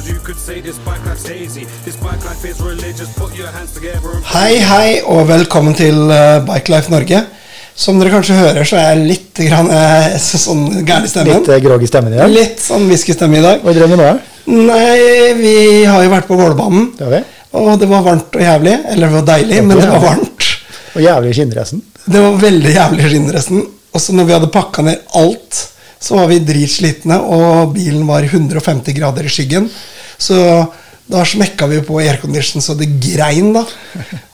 backwards. You could say this bike life's hazy. This bike life is religious. Put your hands together and Hei, hei, og velkommen til Bikelife Bike Life Norge. Som dere kanskje hører, så er jeg litt grann, eh, sånn gæren i stemmen. Litt grog grogg i stemmen i dag. Litt sånn whiskystemme i dag. Hva driver du med nå? Nei, vi har jo vært på Det har vi. og det var varmt og jævlig. Eller det var deilig, men det var varmt. Og jævlig skinndressen. Det var veldig jævlig skinndressen. Og så når vi hadde pakka ned alt, så var vi dritslitne, og bilen var 150 grader i skyggen. Så da smekka vi på aircondition så det grein, da.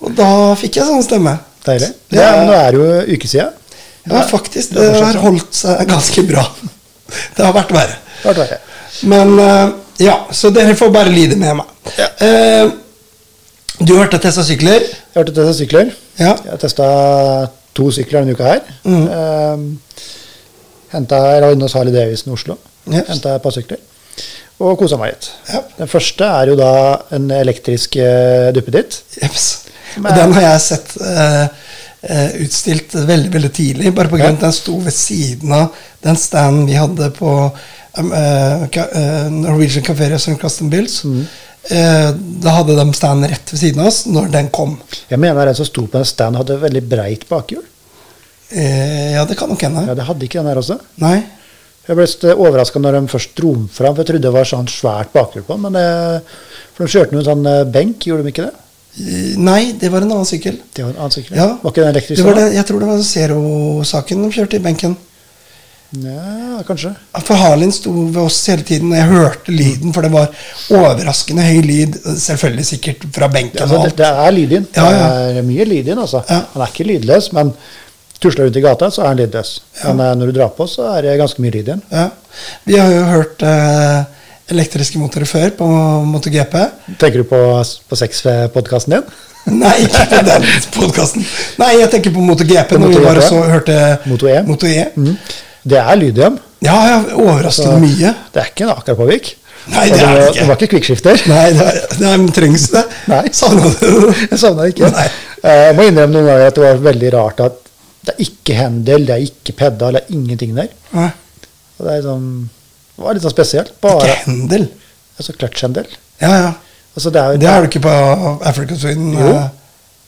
Og da fikk jeg sånn stemme. Deilig. Det Ja, nå er det jo uke siden. Ja, faktisk. det har holdt seg ganske bra. Det har vært verre. Vært verre. Men eh, ja, så dere får bare lide med meg. Ja. Eh, du og testa sykler. Jeg og testet sykler. Ja. Jeg har testa to sykler denne uka her. Mm. Mm. Henta hos Harley Davidson i Oslo. Yes. Henta et par sykler. Og kosa meg litt. Ja. Den første er jo da en elektrisk uh, duppeditt. Jeps. Og den har jeg sett uh, utstilt veldig veldig tidlig, bare av at den sto ved siden av den standen vi hadde på um, uh, Norwegian Café Restaurant Custom Bills. Mm. Da hadde de standen rett ved siden av oss når den kom. Jeg mener den som sto på den stand, hadde veldig breit bakhjul. Eh, ja, det kan nok hende. Ja, Det hadde ikke den her også. Nei. Jeg ble overraska når de først dro den fram, for jeg trodde det var sånn svært bakhjul på den. Men for de kjørte noen sånn eh, benk, gjorde de ikke det? Eh, Nei, det var en annen sykkel. Det var en annen sykkel. Ja. Var ikke den elektrisk? Det var det, jeg tror det var Zero-saken de kjørte i benken. Ja, kanskje. For Harlin sto ved oss hele tiden, og jeg hørte lyden, for det var overraskende høy lyd. Selvfølgelig sikkert fra benken Altså, og det, det er lyd inn. Ja, ja. Det er mye lyd inn, altså. Ja. Han er ikke lydløs, men tusler rundt i gata, så er han lydløs. Ja. Men eh, når du drar på, så er det ganske mye lyd igjen. Ja. Vi har jo hørt eh, elektriske motorer før på MotoGP. Tenker du på, på sexpodkasten din? Nei, ikke på den podkasten. Nei, jeg tenker på MotoGP, På når vi bare så hørte Moto E? Moto E. Mm. Det er lyd igjen. Ja, ja, overraskende mye. Det er ikke en Aker Påvik. Nei, det er det ikke. Det var ikke kvikkskifter. Nei, det, er, det er, trengs det. Nei. Savna du det? Jeg savna det ikke. Nei. Eh, Jeg må innrømme noen ganger at det var veldig rart at det er ikke hendel, det er ikke pedal, det er ingenting der. Nei, Og det, er sånn, det var litt sånn spesielt. Bare Ikke hendel. altså clutch-hendel. Ja, ja. Altså, det er, Det har du ikke på Africa Sweden? Jo. eh,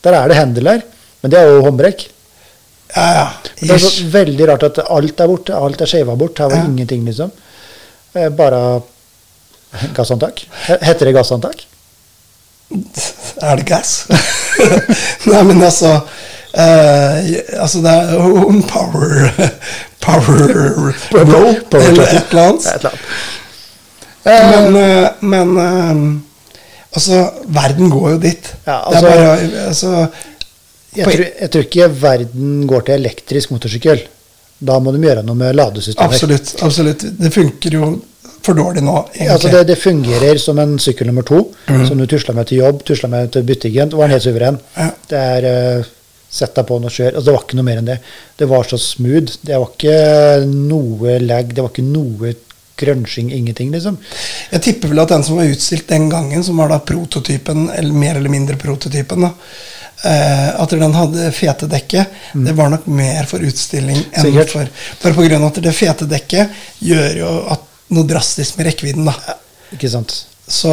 Der er det hendel der, men det er jo håndbrekk. Ja, ja. Det er så veldig rart at alt er borte. Alt er shava bort. Her var Ja. ingenting, liksom. Eh, Bare gasshåndtak. Heter det gasshåndtak? Er det gass? Nei, men altså eh, Altså, det er jo en power Power roll, Power eller et eller annet. Men, eh, men eh, altså, verden går jo dit. Ja, det altså- er bare altså, jeg, tror, jeg tror ikke verden går til elektrisk motorsykkel. Da må de gjøre noe med ladesystemet. Absolutt. absolutt. Det funker jo for dårlig nå, egentlig. Altså det, det fungerer som en sykkel nummer to, som du tusla med til jobb, tusla med til butikken. Var helt suveren. Ja. Det er uh, Sett deg på den og kjør. Altså, det var ikke noe mer enn det. Det var så smooth. Det var ikke noe lag, det var ikke noe crunching, ingenting, liksom. Jeg tipper vel at den som var utstilt den gangen, som var da prototypen, eller mer eller mindre prototypen, da, eh, at den hadde fete dekket, det var nok mer for utstilling enn Mm. Sikkert. for Bare av at det fete dekket gjør jo at noe drastisk med rekkevidden, da. Ikke sant? Så,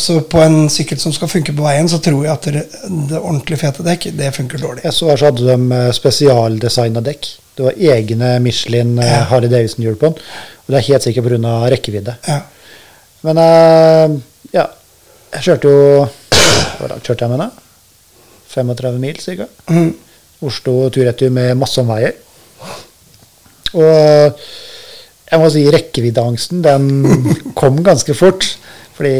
så på en sykkel som skal funke på veien, så tror jeg at det, det ordentlig fete dekk, det funker dårlig. Jeg så her så hadde de eh, spesialdesigna dekk. Det var egne Michelin eh, Ja. Harley Davidson-hjul på den. Og det er helt sikkert pga. rekkevidde. Ja. Men eh, ja, jeg kjørte jo Hvor langt kjørte jeg med det? 35 mil ca. Mm. Oslo tur-retur med masse omveier. Og jeg må si rekkeviddeangsten den kom ganske fort. Fordi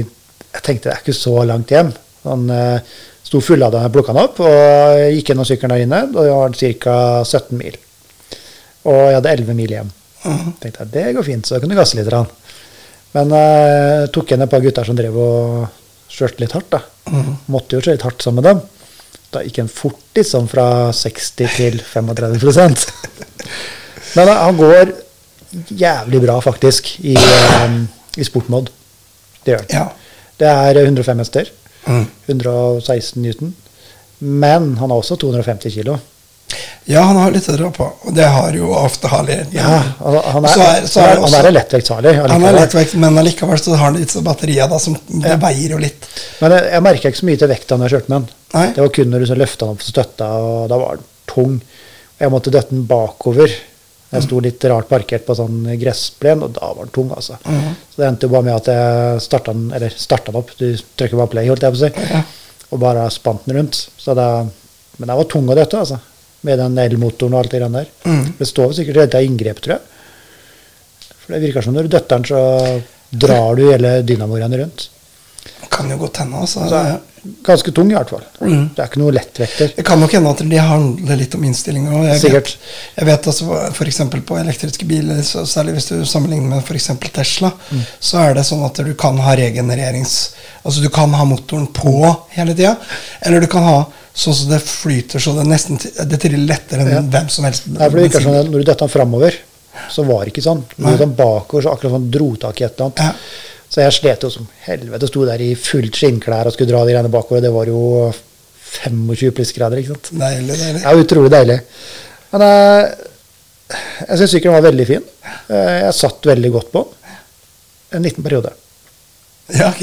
jeg tenkte det er ikke så langt hjem. Han eh, sto fullada da plukka den opp, og gikk gjennom sykkelen der inne. Det var ca. 17 mil. Og jeg hadde 11 mil hjem. Mhm. tenkte jeg, det går fint, så jeg kunne gasse litt. grann. Men jeg tok igjen et par gutter som drev og kjørte litt hardt. da. Mm. Måtte jo kjøre litt hardt sammen med dem. Da gikk han fort sånn fra 60 til 35% Men eh, han går jævlig bra, faktisk, i, um, i sportmod. Det gjør han. Ja. Det er 105 hester. Mm. 116 Newton. Men han har også 250 kilo. ja, han har litt å dra på, og det har jo ofte Harley. Ja, han, er, Så er- så er han er en lettvektsharley. Han er lettvekt, men allikevel så har han litt sånn batterier da, som det veier jo litt. Men jeg, jeg merka ikke så mye til vekta når jeg kjørte med den. Det var kun når du så løfta den opp for støtta, og da var den tung. Jeg måtte døtte den bakover. Jeg sto litt rart parkert på sånn gressplen, og da var den tung, altså. Mhm. Så det endte jo bare med at jeg starta den, eller starta den opp, du trykker bare play, holdt jeg på å si, Ja. og bare spant den rundt. Så da, men den var tung å døtte, altså. Med den elmotoren og alt det grann der. Mhm. Det står vel sikkert redd av inngrep, tror jeg. For det virker som når du døtter den, så drar du hele dynamoen rundt. Kan jo godt hende, altså. Så ganske tung i hvert fall. Mm. Det er ikke noe lettvekter. Det kan nok hende at det handler litt om innstillinger. Jeg Sikkert. Vet, jeg vet altså f.eks. på elektriske biler, så, særlig hvis du sammenligner med f.eks. Tesla, Mm. så er det sånn at du kan ha regenererings... Altså du kan ha motoren på hele tida, eller du kan ha sånn som det flyter så det nesten det triller lettere enn Ja. hvem som helst. Nei, for det virker sånn Når du detter den framover, så var det ikke sånn. Når du døtte den bakover, så akkurat sånn dro tak i et eller annet. Ja. Så jeg slet jo som helvete. Sto der i fullt skinnklær og skulle dra de greiene bakover. Det var jo 25 plussgrader, ikke sant. Deilig, deilig. Ja, utrolig deilig. Men eh, jeg syns sykkelen var veldig fin. Eh, jeg satt veldig godt på den. En liten periode. Ja, ok.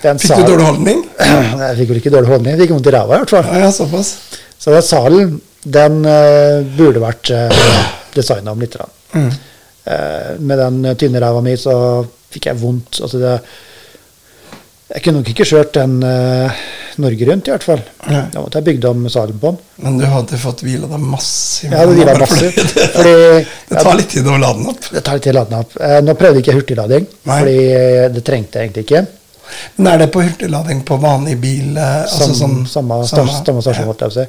Den Fikk du dårlig holdning? Jeg fikk vel ikke dårlig holdning, jeg fikk vondt i ræva i hvert fall. Ja, ja, såpass. Så den salen, den uh, burde vært uh, designa om litt. grann. Mm. Eh, med den tynne ræva mi så fikk jeg vondt. Altså det, jeg kunne nok ikke kjørt den eh, Norge rundt, i hvert fall. Nei. Da måtte jeg bygd om salen på den. Men du hadde fått hvila deg massivt. Jeg hadde hvilet Bare fordi fordi- det tar litt tid å lade den opp. Det tar litt tid å lade den opp. Eh, nå prøvde jeg ikke hurtiglading, Nei. fordi det trengte jeg egentlig ikke. Men er det på hurtiglading på vanlig bil? eh, Altså som, sånn, samme, samme, samme stasjon, holdt jeg på å si.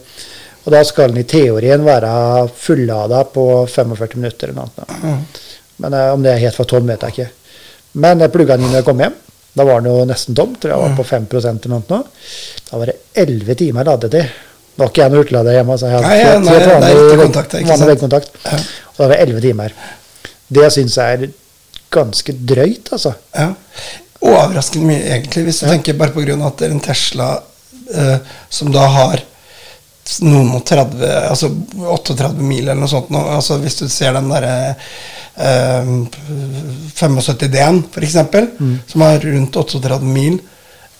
Og da skal den i teorien være fullada på 45 minutter eller noe. annet. Men eh, om det er helt fra tom, vet jeg ikke. Men jeg plugga den inn da jeg kom hjem. Da var den jo nesten tom. Tror jeg var på 5% eller noe. Da var det 11 timer ladetid. Nå har ikke jeg noe hurtiglader hjemme. Så jeg hadde Nei, nei, nei, nei, det vanlig kontakt, vanlig veggkontakt. Ja. Og da var det 11 timer. Det syns jeg er ganske drøyt, altså. Ja. Overraskende mye, egentlig, hvis du Ja. tenker bare på grunn av at det er en Tesla eh, som da har noen og 30, altså 38 mil eller noe sånt. Nå, altså hvis du ser den derre eh, 75D-en, f.eks., Mm. som har rundt 38 mil,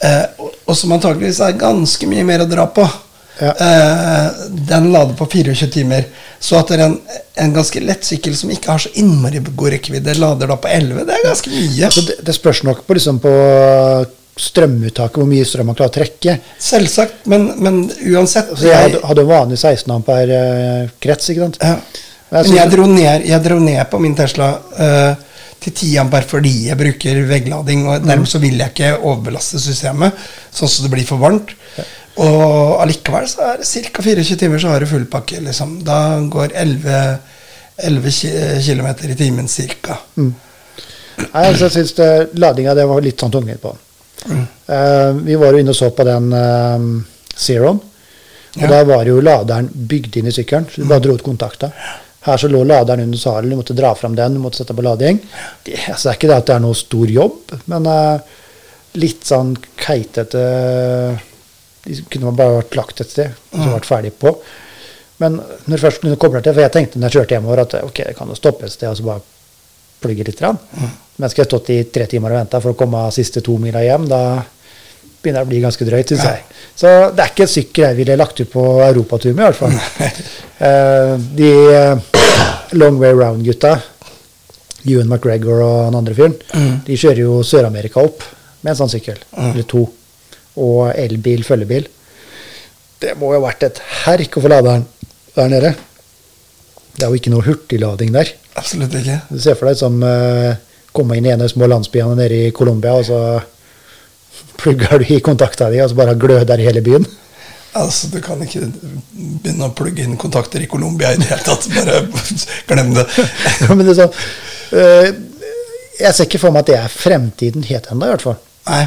eh, og, og som antakeligvis er ganske mye mer å dra på. Ja. Eh, den lader på 24 timer. Så at det er en, en ganske lett sykkel som ikke har så innmari god rekkevidde, lader da på 11, det er ganske mye. altså det, det spørs nok på, liksom, på strømuttaket, hvor mye strøm man klarer å trekke. Selvsagt, men, men uansett Så jeg hadde, hadde vanlig 16 ampere eh, krets, ikke sant. ja. Men jeg Men jeg dro, ned, jeg dro ned på min Tesla eh, til 10 ampere fordi jeg bruker vegglading, og dermed så vil jeg ikke overbelaste systemet sånn som det blir for varmt. Og allikevel så er det ca. 24 timer, så har du full pakke. Liksom. Da går 11, 11 km i timen ca. Nei, altså, jeg synes det, ladinga det var litt sånn tungvint på. Eh, vi var jo inne og så på den uh, Zeroen. Og Ja. der var jo laderen bygd inn i sykkelen, så du bare dro ut kontakta. Her så lå laderen under salen, du måtte dra fram den, du måtte sette på lading. Det, altså, det er ikke det at det er noe stor jobb, men uh, litt sånn keitete De kunne man bare vært lagt et sted, og så vært ferdig på. Men når du først kunne koble til, for jeg tenkte når jeg kjørte hjemover at ok, det kan jo stoppe et sted og så bare plugge litt. Men skal jeg stått i tre timer og venta for å komme siste to mila hjem, da begynner det å bli ganske drøyt, syns jeg. Så det er ikke et sykkel jeg ville lagt ut på europatur med, i hvert fall. uh, de eh, Long Way Round-gutta, Ewan McGregor og han andre fyren, de kjører jo Sør-Amerika opp med en sånn sykkel, eller to. Og elbil, følgebil. Det må jo ha vært et herk å få laderen der nede. Det er jo ikke noe hurtiglading der. Absolutt ikke. Du ser for deg som uh, komme inn i en av de små landsbyene nede i Colombia, og så plugger du i kontakta di, og så bare gløder i hele byen. Altså, Du kan ikke begynne å plugge inn kontakter i Colombia i det hele tatt. Bare glem det. Men det er sånn, uh, jeg ser ikke for meg at det er fremtiden helt ennå, i hvert fall. Nei.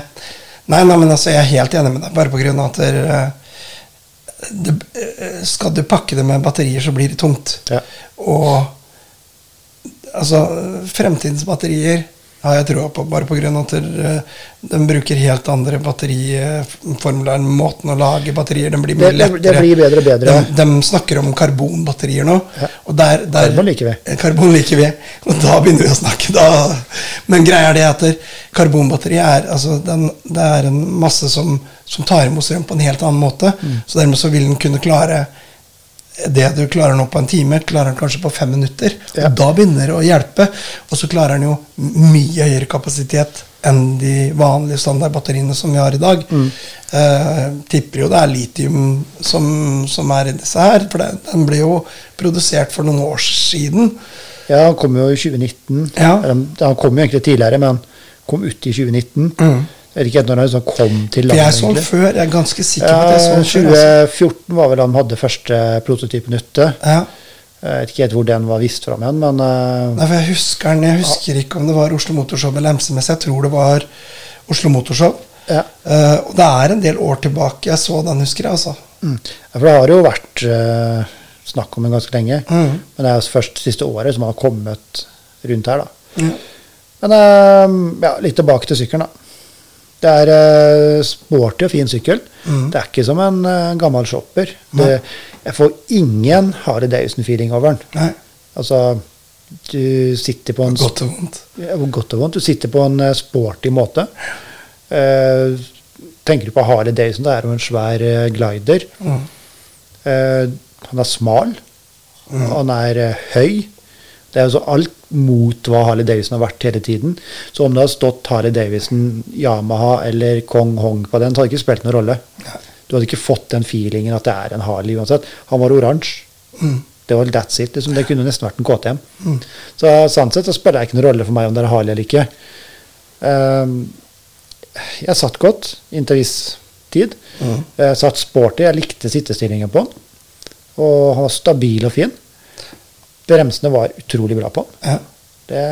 Nei, nei, men altså, jeg er helt enig med deg, bare på grunn av at det, er, det, eh, Skal du pakke det med batterier, så blir det tungt. Ja. Og altså, fremtidens batterier har jeg troa på, bare pga. at eh, de bruker helt andre batteriformler. Måten å lage batterier De blir mye Det- det- lettere. det blir bedre og bedre. De, de snakker om karbonbatterier nå. Ja. Der, der, Karbon liker vi. Karbon liker vi. Og da begynner vi å snakke. Da. Men greia er det at det- karbonbatteri er, altså, den, det er en masse som, som tar imot strøm på en helt annen måte. Mm. Så dermed så vil den kunne klare det du klarer nå på en time, klarer den kanskje på fem minutter. Ja. Og da begynner det å hjelpe. Og så klarer den jo mye høyere kapasitet enn de vanlige standardbatteriene som vi har i dag. Mm. Eh, tipper jo det er litium som, som er i disse her. For det, den ble jo produsert for noen år siden. Ja, han kom jo i 2019. Ja. Eller, Han kom jo egentlig tidligere, men han kom ut i 2019. Mm. Jeg vet ikke når han liksom kom til landet. jeg så den før. Jeg er ganske sikker på at jeg så den før. Altså. 2014 var vel de hadde første prototypen ute. Ja. Jeg vet ikke helt hvor den var vist fram igjen, men eh, Nei, for jeg husker den. Jeg husker ikke om det var Oslo Motorshow eller MC-messig. Jeg tror det var Oslo Motorshow. ja. Uh, og det er en del år tilbake jeg så den, husker jeg. altså. Mm. ja. For det har jo vært uh, snakk om den ganske lenge. Mm. Men det er jo først siste året som har kommet rundt her, da. Mm. Men uh, ja, litt tilbake til sykkelen, da. Det er uh, sporty og fin sykkel. Mm. Det er ikke som en uh, gammel shopper. Det, jeg får ingen Harley Davidson-feeling over den. Altså, du sitter på en godt og vondt. Ja, godt og vondt. Du sitter på en uh, sporty måte. Uh, tenker du på Harley Davidson, det er jo en svær glider. Mm. Han er smal. Mm. Han er høy. Det er jo så alt mot hva Harley Davidson har vært hele tiden. Så om det hadde stått Harley Davidson, Yamaha eller Kong Hong på den, så hadde det ikke spilt noen rolle. Du hadde ikke fått den feelingen at det er en Harley uansett. Han var oransje. Mm. Det var that's it. Liksom. Det kunne nesten vært en KTM. Så sånn sett så spiller det ikke noen rolle for meg om det er Harley eller ikke. Um, jeg satt godt inntil viss tid. Jeg satt sporty. Jeg likte sittestillingen på den. Og han var stabil og fin. Bremsene var utrolig bra på. Ja. Det,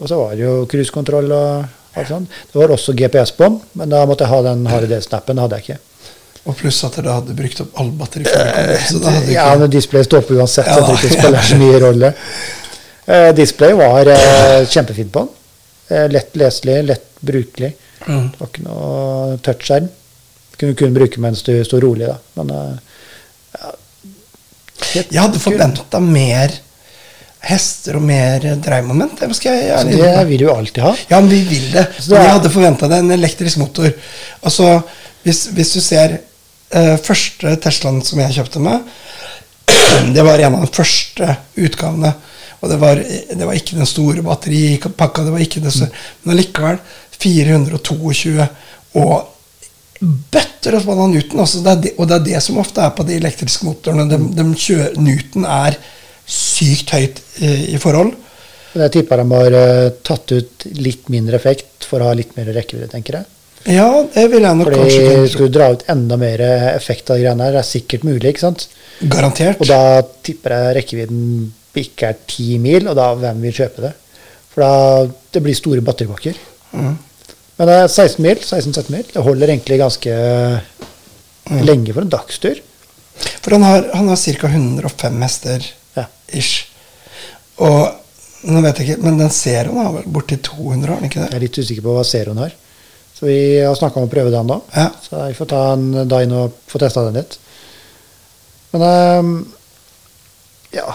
og så var det jo cruisekontroll og alt sånt. Det var også GPS på den, men da måtte jeg ha den harde Davidson-appen. Det hadde jeg ikke. Og pluss at dere hadde brukt opp all batteri hadde Ja, men displayet står på uansett, Ja, så det spiller så mye rolle. Uh, displayet var uh, kjempefint på den. Uh, lett leselig, lett brukelig. Mm. Det var ikke noe touchskjerm. Kunne kun bruke mens du sto rolig, da. Men eh. Helt Jeg hadde forventa mer hester og mer dreiemoment. Det Det vil du alltid ha. Ja, men vi vil det. Men jeg hadde forventa det. En elektrisk motor. Altså, hvis, hvis du ser eh, første Teslaen som jeg kjøpte meg, det var en av de første utgavene. Og det var, det var ikke den store batteripakka, det var ikke det større. Men allikevel 422 og bøtter og spann av Newton. Altså det det, og det er det som ofte er på de elektriske motorene. De, de kjører, Newton er sykt høyt i, i forhold. Jeg tipper de har eh, tatt ut litt mindre effekt for å ha litt mer rekkevidde, tenker jeg. Ja, det vil jeg nok kanskje tenke. skal du dra ut enda mer effekt av de greiene her, det er sikkert mulig, ikke sant? Garantert. Og da tipper jeg rekkevidden ikke er ti mil, og da hvem vil kjøpe det? For da det blir store batteripakker. Mm. Men det er 16 mil, 16-17 mil. Det holder egentlig ganske Mm. lenge for en dagstur. For han har, han har ca. 105 hester Ja. ish. Og nå vet jeg ikke, men den serien har vel borti 200, har den ikke Jeg er litt usikker på hva Zeroen har. Så vi har snakka om å prøve den da. Ja. Så vi får ta en da inn og få testa den litt. Men um, ja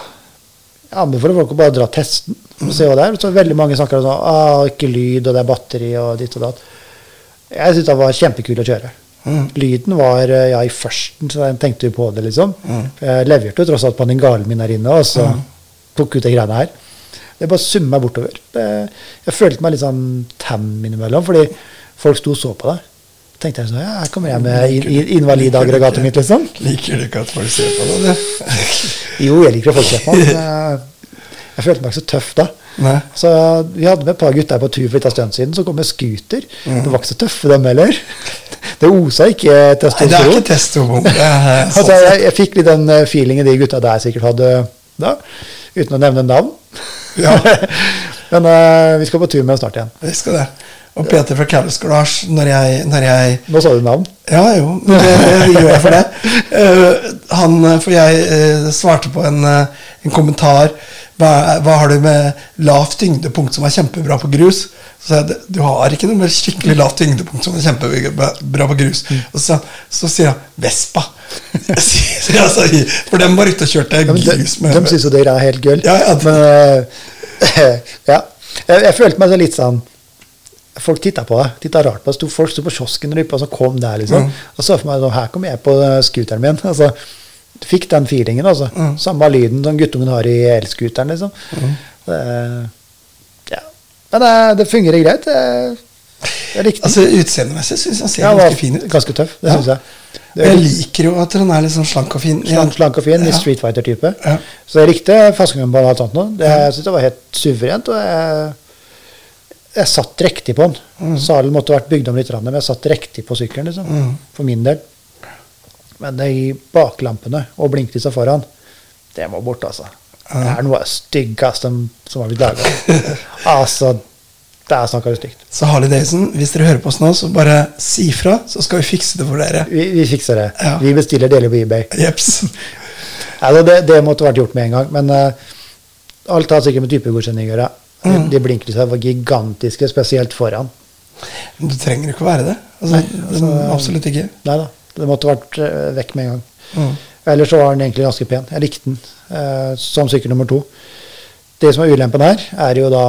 Jeg anbefaler folk å bare dra testen og se hva det er. Så veldig mange snakker om sånn, ah, ikke lyd, og det er batteri og ditt og datt. Jeg syntes det var kjempekul å kjøre. Mm. Lyden var eh, ja, i førsten, så jeg tenkte jo på det, liksom. Mm. Jeg leverte jo tross alt paningalen min her inne, og så tok ut de greiene her. Det bare summa meg bortover. Det, jeg følte meg litt sånn tam innimellom, fordi folk sto og så på det. tenkte jeg sånn, ja, her kommer jeg med in- in- invalidaggregatet mitt, liksom. Liker du ikke at folk ser på deg? det? Jo, jeg liker at folk ser på, men jeg, følte meg ikke så tøff da. Nei. Så vi hadde med et par gutter på tur for litt av stund siden, så kom med scooter. Det var ikke så tøffe, dem heller. Det osa ikke Nei, det er ikke testosteron. Er Altså, sånn. jeg, jeg fikk litt den eh, feelingen de gutta der sikkert hadde da, uten å nevne navn. Ja. Men uh, vi skal på tur med dem snart igjen. Vi skal det. Og Peter fra Callus Garage, når jeg, når jeg Nå sa du navn. Ja, jo, det, det gjør jeg for det. Uh, han, for jeg uh, svarte på en, en kommentar hva, hva har du med lavt tyngdepunkt som er kjempebra på grus? Så sa jeg "Det- du har ikke noe med skikkelig lavt tyngdepunkt som er kjempebra på grus. Og så, så sier han Vespa. Så for dem var ute og kjørte Ja, de, grus med de syns jo det er helt gull. Ja, ja. Men eh, ja. Jeg, jeg følte meg så litt sånn Folk titta på deg. Titta rart på deg. Folk sto på kiosken og så kom der, liksom. Og så for meg sånn, her kommer jeg på eh, scooteren min. Altså, fikk den feelingen, altså. Samme lyden som guttungen har i elskuteren, liksom. Det, ja. Men det, det fungerer greit. Jeg, jeg likte den. Altså Utseendemessig syns han ser Ja, ganske fin ut. ganske tøff, det Ja. synes jeg. Det Jeg liker jo at han er litt sånn slank og fin. Slank, slank og fin, Ja. Street Fighter-type. Ja. Så jeg likte fasongen på alt sånt nå. Det, jeg synes det var helt suverent. og jeg, jeg satt riktig på den. Mm. Salen måtte vært bygd om litt, men jeg satt riktig på sykkelen. liksom, Mm. For min del. Men de baklampene og blinklysa foran, det må bort, altså. Det er noe av det styggeste som har blitt laga. altså, der snakka du stygt. Så Harley Davidson, hvis dere hører på oss nå, så bare si fra, så skal vi fikse det for dere. Vi, vi fikser det. Ja. Vi bestiller deler på eBay. Jeps. Altså, det, det måtte vært gjort med en gang. Men uh, alt har sikkert med typegodkjenning å gjøre. Mm. De blinklysene var gigantiske, spesielt foran. Men Du trenger ikke å være det. Altså, Nei, altså- absolutt ikke. Nei da, det måtte vært eh, vekk med en gang. Mm. Ellers så var den egentlig ganske pen. Jeg likte den eh, som sykkel nummer to. Det som er ulempen her, er jo da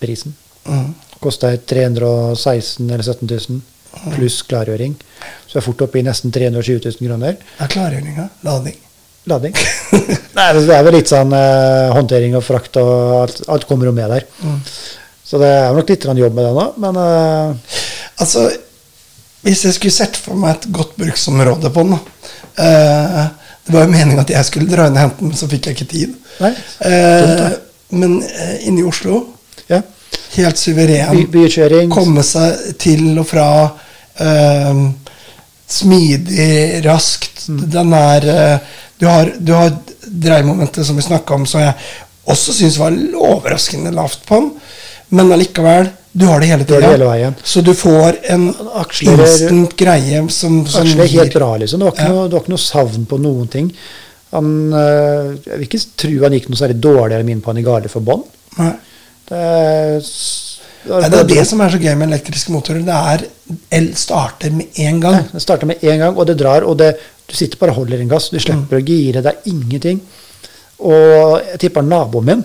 prisen. Mm. Kosta 316 eller 17 000 pluss klargjøring. Så er fort oppe i nesten 320 000 kroner. Er klargjøringa. Lading. Lading. Nei, Det er vel litt sånn eh, håndtering og frakt og alt, alt kommer jo med der. Mm. Så det er nok litt jobb med det nå, men eh, Altså, hvis jeg skulle sett for meg et godt bruksområde på den eh, Det var jo meningen at jeg skulle dra inn og hente den, men så fikk jeg ikke tid. Nei, Eh, men eh, inne i Oslo, ja. helt suveren. By, bykjøring Komme seg til og fra. eh, smidig, raskt. Den er eh, Du har, du har dreiemomentet som vi snakka om, som jeg også syns var overraskende lavt på den. Men allikevel, du har det hele tida. det hele veien. Så du får en aksler, instant greie som, som Aksler er helt bra, liksom. Det var ikke, Ja. noe, det var ikke noe savn på noen ting. Han, eh, jeg vil ikke tro han gikk noe særlig dårligere enn min Panigale for bånd. Nei. Det, er det er det som er så gøy med elektriske motorer. Det er El starter med en gang. Det starter med en gang, og det drar. og det, Du sitter bare og holder en gass. Du slipper å gire. Det er ingenting. Og jeg tipper naboen min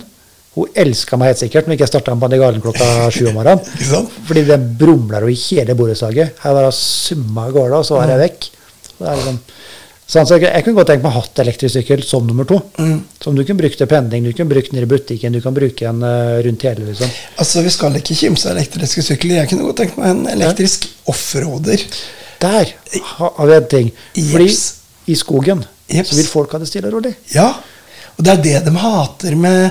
hun elska meg helt sikkert når ikke jeg starta Panigalen klokka sju om morgenen. Fordi den brumler jo i hele borettslaget. Her var hun summa av gårde, og så var jeg vekk. Det er liksom, sånn, så jeg, jeg kunne godt tenkt meg hatt elektrisk sykkel som nummer to. Mm. Som du kunne brukt til pendling, du kunne brukt den i butikken, du kan bruke den uh, rundt hele. liksom. Altså, Vi skal ikke kimse av elektriske sykler. Jeg kunne godt tenkt meg en elektrisk offroader. Der har vi en ting. Fordi Jeps. i skogen Jeps. så vil folk ha det stille og rolig. Ja, og det er det de hater med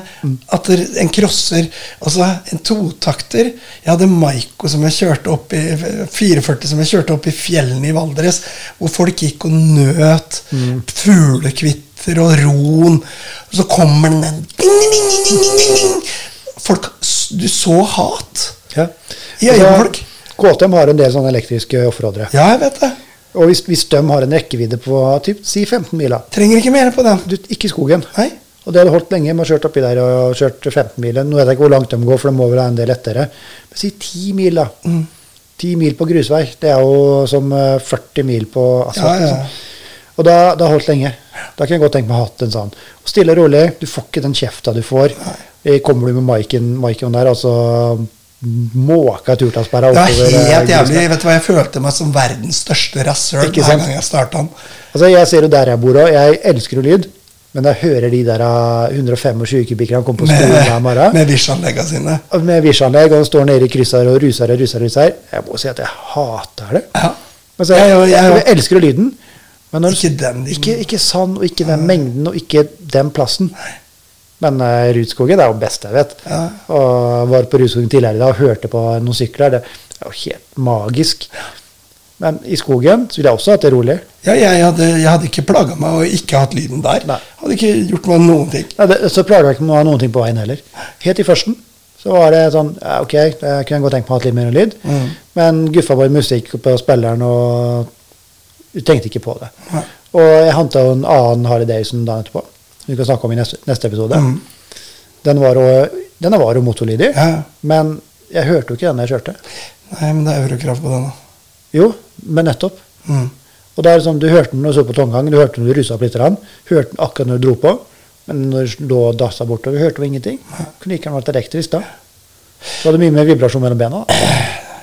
at en crosser Altså en totakter. Jeg hadde Maiko som jeg kjørte opp i 44 som jeg kjørte opp i fjellene i Valdres, hvor folk gikk og nøt fuglekvitter og ron. Og så kommer den en ding, ding, ding, ding, ding, ding, ding. Folk, Du så hat. Ja. I øynene på folk. KTM har en del sånne elektriske offroadere. Ja, jeg vet det. Og hvis, hvis de har en rekkevidde på typ, si 15 miler. Trenger ikke mer på den. Du, ikke i skogen. Nei. Og det har det holdt lenge. Man har kjørt oppi der og kjørt 15 miler. Nå vet jeg ikke hvor langt de går, for de må vel ha en del lettere. Men si 10 mil, da. Mm. 10 mil på grusvei. Det er jo som eh, 40 mil på asfalt. Ja, ja. liksom. Og da, har holdt lenge. Da kan jeg godt tenke meg å ha hatt en sånn. Og stille og rolig. Du får ikke den kjefta du får. Nei. Kommer du med Maiken, Maiken der, altså måka turtallsperra Det var eh, helt jævlig. Vet du hva, Jeg følte meg som verdens største rasshøl hver gang jeg starta den. Altså, jeg ser jo der jeg bor òg. Jeg elsker jo lyd. Men jeg hører de der eh, 125 kubikkerne komme på skolen hver morgen. med Wish-anleggene sine. med visjanlegg, og og står nede i krysset og ruser og ruser. og ruser. Jeg må si at jeg hater det. Ja. Altså, Jeg jeg, jeg jeg, elsker jo lyden, men når, Ikke den. Ikke, ikke sånn, og ikke den mengden, og ikke den plassen. Men uh, Rudskogen er jo best jeg vet. Ja. Og var på Rudskogen tidligere i dag og hørte på noen sykler. Det er jo helt magisk. Men i skogen så vil jeg også ha det rolig. Ja, jeg hadde, jeg hadde ikke plaga meg og ikke hatt lyden der. Nei. Hadde ikke gjort meg noen ting. Nei, det, så plaga jeg ikke ha noen ting på veien heller. Helt i førsten Så var det sånn ja, Ok, jeg kunne godt tenkt meg å ha litt mer lyd. Mm. Men guffa bare musikk på spilleren, og du tenkte ikke på det. Nei. Og jeg henta en annen Harley Davison dagen etterpå. Som Vi kan snakke om i neste, neste episode. Mm. Den var jo, denne var jo motorlydig, Ja. men jeg hørte jo ikke den jeg kjørte. Nei, men det er eurokrav på den. da. Jo, men nettopp. Mm. Og det er sånn, Du hørte den når du så på tomgang, du hørte den når du rusa opp litt, hørte den akkurat når du dro på, men når du og dassa bortover, hørte du ingenting. Kunne ikke vært elektrisk da. Du hadde mye mer vibrasjon mellom bena.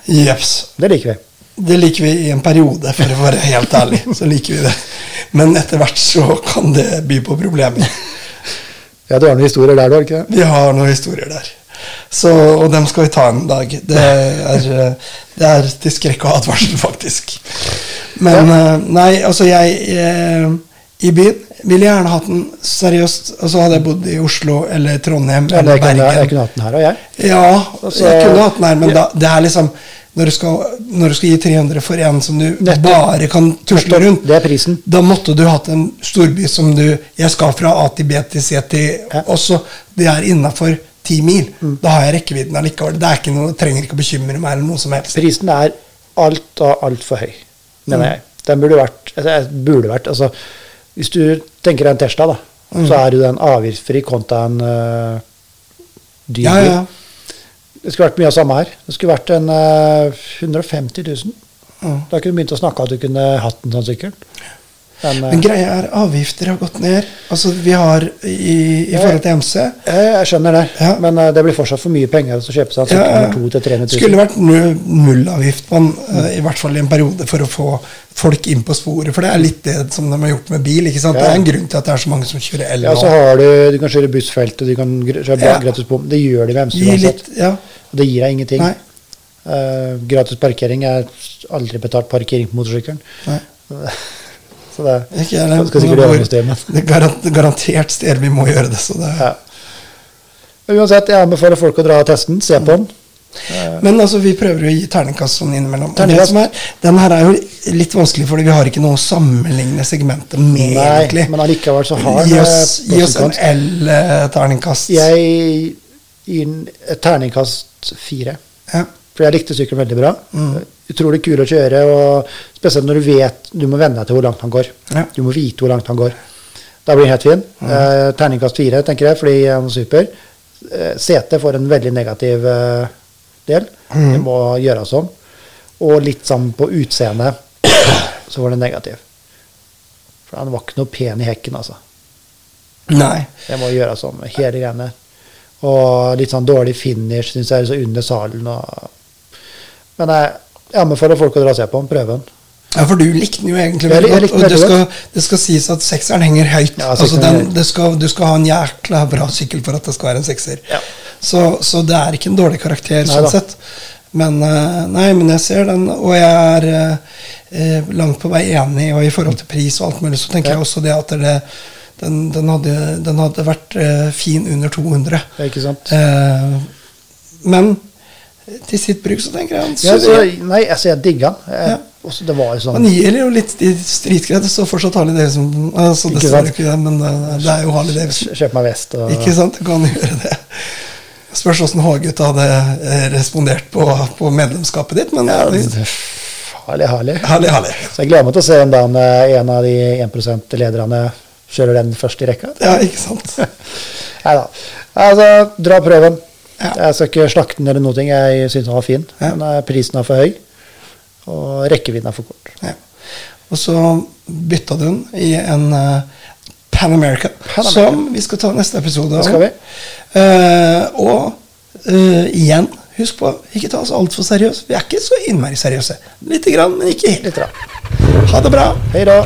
Jeps. Det liker vi. Det liker vi i en periode, for å være helt ærlig. Så liker vi det. Men etter hvert så kan det by på problemer. Ja, Du har noen historier der, du har ikke det? Vi har noen historier der. Så, og dem skal vi ta en dag. Det er, eh, det er til skrekk og advarsel, faktisk. Men ja. nei, altså jeg eh, I byen ville jeg gjerne hatt den seriøst. Og så hadde jeg bodd i Oslo eller Trondheim Ja, eller jeg, kunne, jeg Bergen. kunne hatt den her, og jeg. Ja, Altså, jeg kunne hatt den her, men ja. da, det er liksom når du, skal, når du skal gi 300 for en som du Nettopp. bare kan tusle rundt, Det er prisen. da måtte du hatt en storby som du Jeg skal fra A til B til C til Ja. også. Det er innafor ti mil. Da har jeg rekkevidden allikevel. Det er ikke noe, trenger ikke å bekymre meg eller noe som helst. Prisen er alt og altfor høy, mener Mm. jeg. Den burde vært, altså, burde vært altså, Hvis du tenker deg en Tesla, da, Mm. så er jo den avgiftsfri kontra en uh, dyr Ja, ja. Det skulle vært mye av samme her. Det skulle vært en uh, 150 000. Mm. Da kunne du begynt å snakke at du kunne hatt en sånn sykkel. Men, eh, Men greia er avgifter har gått ned. Altså Vi har i, i forhold til MC jeg, jeg skjønner det, Ja. men uh, det blir fortsatt for mye penger å kjøpe seg en sykkel for 200 000-300 000. Skulle vært null- nullavgift på den, uh, i hvert fall i en periode, for å få folk inn på sporet. For det er litt det som de har gjort med bil. ikke sant? Ja. Det er en grunn til at det er så mange som kjører el. Ja, så har du, du kan kjøre bussfelt, og du kan kjøre Ja. gratis bom. Det gjør de med MC uansett. ja. Og det gir deg ingenting. Eh, gratis parkering er aldri betalt parkering på motorsykkelen. Så det Ikke jeg, det skal sikkert gjøre noe Det er garantert steder vi må gjøre det. Så det ja. Uansett, jeg anbefaler folk å dra og teste den, se på den. Men altså, vi prøver å gi terningkast sånn innimellom. Terningkast. som er, den her er jo litt vanskelig, fordi vi har ikke noe å sammenligne segmentet med, Nei, egentlig. men allikevel så har Gi oss, eh, gi oss en. L-terningkast. Jeg gir en terningkast fire. Ja. For jeg likte sykkelen veldig bra. Mm. Utrolig kul å kjøre, og spesielt når du vet Du må venne deg til hvor langt han går. Ja. Du må vite hvor langt han går. Da blir den helt fin. Eh, terningkast fire, tenker jeg, fordi han er super. Eh, setet får en veldig negativ eh, del. Mm. Det må gjøres om. Og litt sånn på utseendet så var det negativ. For han var ikke noe pen i hekken, altså. Nei. Det må gjøres om, hele greiene. Og litt sånn dårlig finish, syns jeg, så under salen. Og... Men jeg, jeg anbefaler folk å dra og se på den, prøve den. Ja, for du likte den jo egentlig veldig godt. Og det skal, det skal sies at sekseren henger høyt. Ja, altså den, det skal, du skal ha en jækla bra sykkel for at det skal være en sekser. Ja. Så, så det er ikke en dårlig karakter Nei sånn da. sett. Men, eh, nei, men jeg ser den, og jeg er eh, eh, langt på vei enig. Og i forhold til pris og alt mulig, så tenker Ja. jeg også det at det, den, den, hadde, den hadde vært eh, fin under 200. Det er ikke sant? Eh, men til sitt bruk så tenker jeg han Ja, så, nei, altså, jeg digga den. Ja. også Det var jo sånn Han gir jo litt. Det står fortsatt Harley Davidson. Altså, det står ikke det, men uh, det er jo Harley Davidson. Kjøp meg vest og Ikke sant? Du kan gjøre det. Spørs åssen H-gutta hadde eh, respondert på, på medlemskapet ditt, men ja, det, Harley, Harley. Harley, Harley. Så jeg gleder meg til å se den dagen eh, en av de 1 %-lederne kjører den først i rekka. Ja, ikke sant? Nei da. Altså, dra prøven. Ja. Jeg skal ikke slakte den eller noe. Jeg syns den var fin, Ja. men eh, prisen er for høy. Og rekkevidden er for kort. Ja. Og så bytta du den i en uh, Pan America, Pan America. som vi skal ta neste episode av. skal vi. Uh, og uh, igjen, husk på, ikke ta oss altfor seriøst. Vi er ikke så innmari seriøse. Lite grann, men ikke helt. Litt. Ha det bra. Hei da.